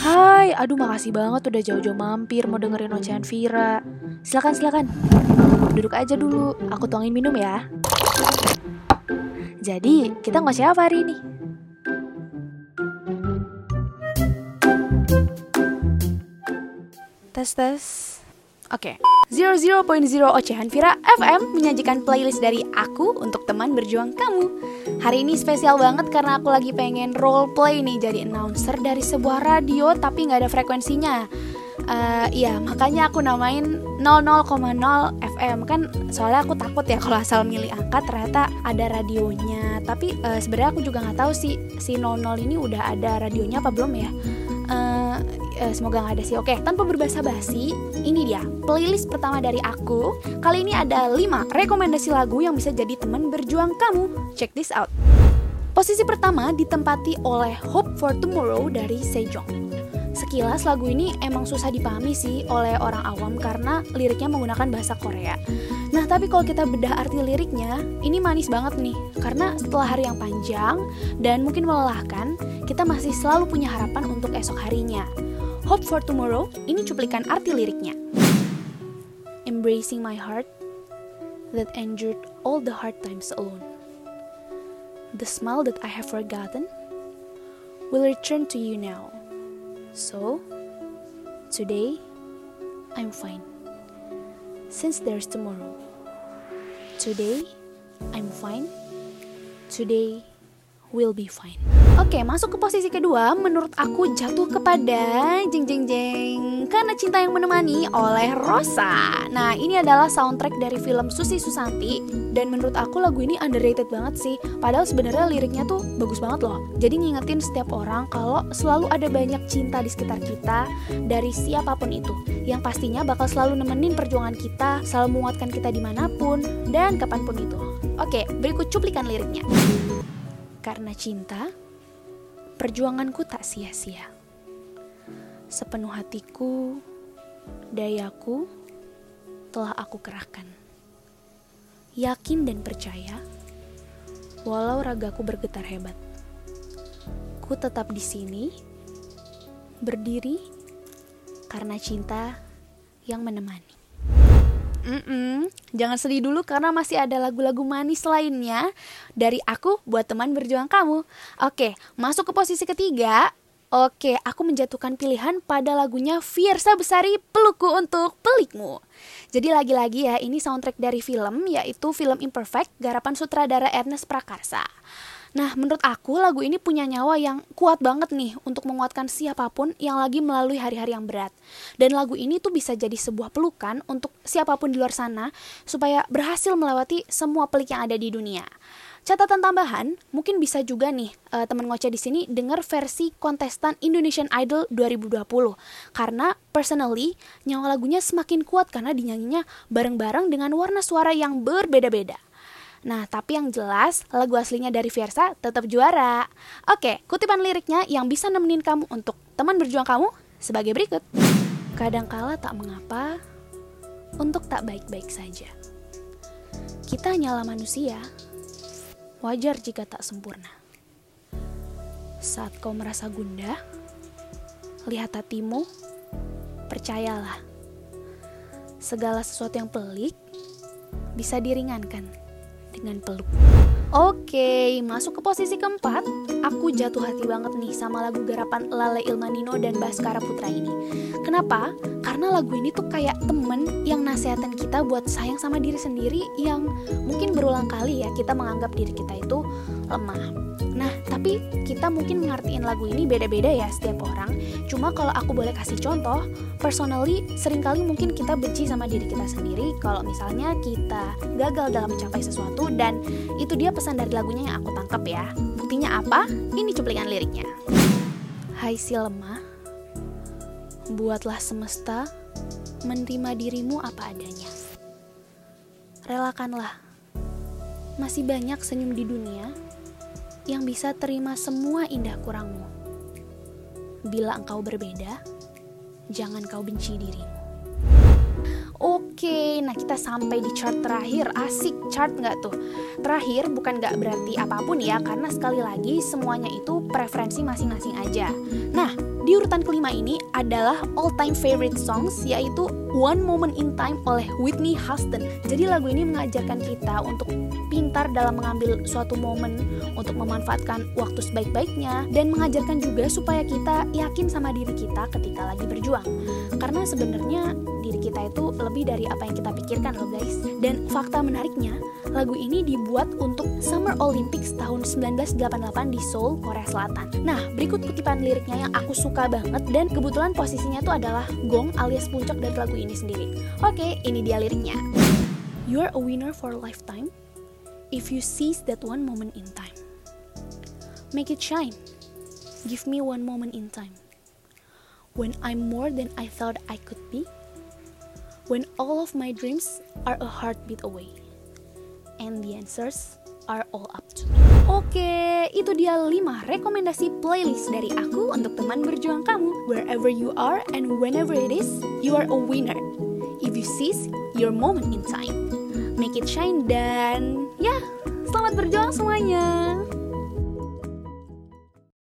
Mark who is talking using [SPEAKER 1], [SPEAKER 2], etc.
[SPEAKER 1] Hai, aduh makasih banget udah jauh-jauh mampir mau dengerin ocehan Vira. Silakan, silakan. Duduk aja dulu, aku tuangin minum ya. Jadi, kita ngoceh apa hari ini? Tes, tes. Oke, 00.0 Ocehan Vira FM menyajikan playlist dari aku untuk teman berjuang kamu. Hari ini spesial banget karena aku lagi pengen role play nih jadi announcer dari sebuah radio tapi nggak ada frekuensinya. Uh, iya, makanya aku namain 00,0 FM kan soalnya aku takut ya kalau asal milih angka ternyata ada radionya. Tapi uh, sebenarnya aku juga nggak tahu sih si 00 ini udah ada radionya apa belum ya. Uh, uh, semoga nggak ada sih. Oke, tanpa berbahasa basi, ini dia playlist pertama dari aku. Kali ini ada 5 rekomendasi lagu yang bisa jadi teman berjuang kamu. Check this out. Posisi pertama ditempati oleh Hope for Tomorrow dari Sejong. Sekilas lagu ini emang susah dipahami sih oleh orang awam karena liriknya menggunakan bahasa Korea. Nah, tapi kalau kita bedah arti liriknya, ini manis banget nih. Karena setelah hari yang panjang dan mungkin melelahkan, kita masih selalu punya harapan untuk esok harinya. Hope for Tomorrow ini cuplikan arti liriknya. Embracing my heart that endured all the hard times alone. The smile that I have forgotten will return to you now. So, today I'm fine. Since there's tomorrow. Today I'm fine. Today will be fine. Oke, masuk ke posisi kedua, menurut aku jatuh kepada jeng jeng jeng karena cinta yang menemani oleh Rosa. Nah, ini adalah soundtrack dari film Susi Susanti dan menurut aku lagu ini underrated banget sih. Padahal sebenarnya liriknya tuh bagus banget loh. Jadi ngingetin setiap orang kalau selalu ada banyak cinta di sekitar kita dari siapa pun itu. Yang pastinya bakal selalu nemenin perjuangan kita, selalu menguatkan kita di mana pun dan kapan pun itu. Oke, berikut cuplikan liriknya. Karena cinta, perjuanganku tak sia-sia. Sepenuh hatiku, dayaku telah aku kerahkan. Yakin dan percaya, walau ragaku bergetar hebat. Ku tetap di sini, berdiri karena cinta yang menemani. Mm-mm. Jangan sedih dulu karena masih ada lagu-lagu manis lainnya dari aku buat teman berjuang kamu. Oke, masuk ke posisi ketiga. Oke, aku menjatuhkan pilihan pada lagunya Fiersa Besari Pelukku untuk Pelikmu. Jadi lagi-lagi ya, ini soundtrack dari film yaitu film Imperfect garapan sutradara Ernest Prakarsa. Nah, menurut aku lagu ini punya nyawa yang kuat banget nih untuk menguatkan siapa pun yang lagi melalui hari-hari yang berat. Dan lagu ini tuh bisa jadi sebuah pelukan untuk siapa pun di luar sana supaya berhasil melewati semua pelik yang ada di dunia. Catatan tambahan, mungkin bisa juga nih uh, teman ngoceh di sini dengar versi kontestan Indonesian Idol 2020 karena personally nyawa lagunya semakin kuat karena dinyanyinya bareng-bareng dengan warna suara yang berbeda-beda. Nah, tapi yang jelas lagu aslinya dari Fiersa tetap juara. Oke, kutipan liriknya yang bisa nemenin kamu untuk teman berjuang kamu sebagai berikut. Kadangkala tak mengapa untuk tak baik-baik saja. Kita hanyalah manusia, wajar jika tak sempurna. Saat kau merasa gundah, lihat hatimu, percayalah. Segala sesuatu yang pelik bisa diringankan dengan peluk. Oke, masuk ke posisi keempat. Aku jatuh hati banget nih sama lagu garapan Lale Ilmanino dan Baskara Putra ini. Kenapa? Karena lagu ini tuh kayak temen yang nasehatin kita buat sayang sama diri sendiri yang mungkin berulang kali ya kita menganggap diri kita itu lemah. Nah, tapi kita mungkin mengertiin lagu ini beda-beda ya setiap orang. Cuma kalau aku boleh kasih contoh, personally sering kali mungkin kita benci sama diri kita sendiri kalau misalnya kita gagal dalam mencapai sesuatu dan itu dia pesan dari lagunya yang aku tangkap ya. Buktinya apa? Ini cuplikan liriknya. Hai si lemah, buatlah semesta menerima dirimu apa adanya. Relakanlah, masih banyak senyum di dunia yang bisa terima semua indah kurangmu. Bila engkau berbeda, jangan kau benci dirimu. Oke, nah kita sampai di chart terakhir. Asik chart nggak tuh? Terakhir bukan nggak berarti apa pun ya, karena sekali lagi semuanya itu preferensi masing-masing aja. Nah, di urutan kelima ini adalah all time favorite songs yaitu One Moment in Time oleh Whitney Houston. Jadi lagu ini mengajarkan kita untuk pintar dalam mengambil suatu momen untuk memanfaatkan waktu sebaik-baiknya dan mengajarkan juga supaya kita yakin sama diri kita ketika lagi berjuang. Karena sebenarnya diri kita itu lebih dari apa yang kita pikirkan loh guys. Dan fakta menariknya, lagu ini dibuat untuk Summer Olympics tahun 1988 di Seoul, Korea Selatan. Nah, berikut kutipan liriknya yang aku suka banget dan kebetulan posisinya tuh adalah gong alias puncak dari lagu ini sendiri. Oke, ini dia liriknya. You are a winner for a lifetime if you seize that one moment in time. Make it shine. Give me one moment in time. When I'm more than I thought I could be. When all of my dreams are a heartbeat away. And the answers are all up to me. Oke, itu dia 5 rekomendasi playlist dari aku untuk teman berjuang kamu. Wherever you are and whenever it is, you are a winner. If you seize your moment in time, make it shine dan ya, selamat berjuang semuanya.